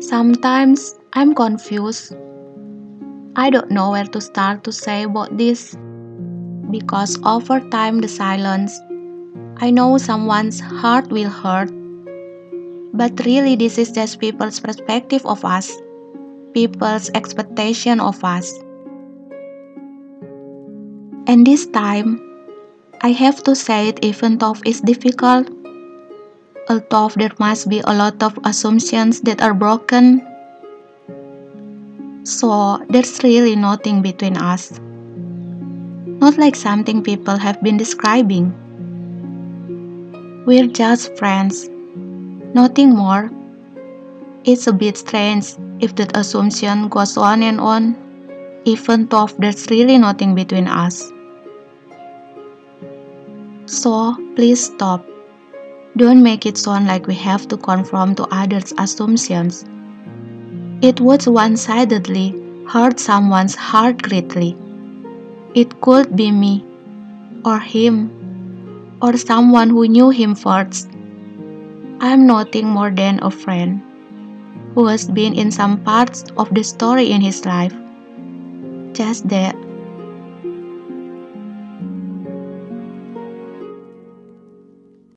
Sometimes I'm confused. I don't know where to start to say about this because over time the silence. I know someone's heart will hurt, but really this is just people's perspective of us, people's expectation of us. And this time, I have to say it even though it's difficult, although there must be a lot of assumptions that are broken. So there's really nothing between us. Not like something people have been describing. We're just friends, nothing more. It's a bit strange if that assumption goes on and on, even though there's really nothing between us. So please stop. Don't make it sound like we have to conform to others' assumptions. It would one sidedly hurt someone's heart greatly. It could be me, or him, or someone who knew him first. I'm nothing more than a friend who has been in some parts of the story in his life. Just that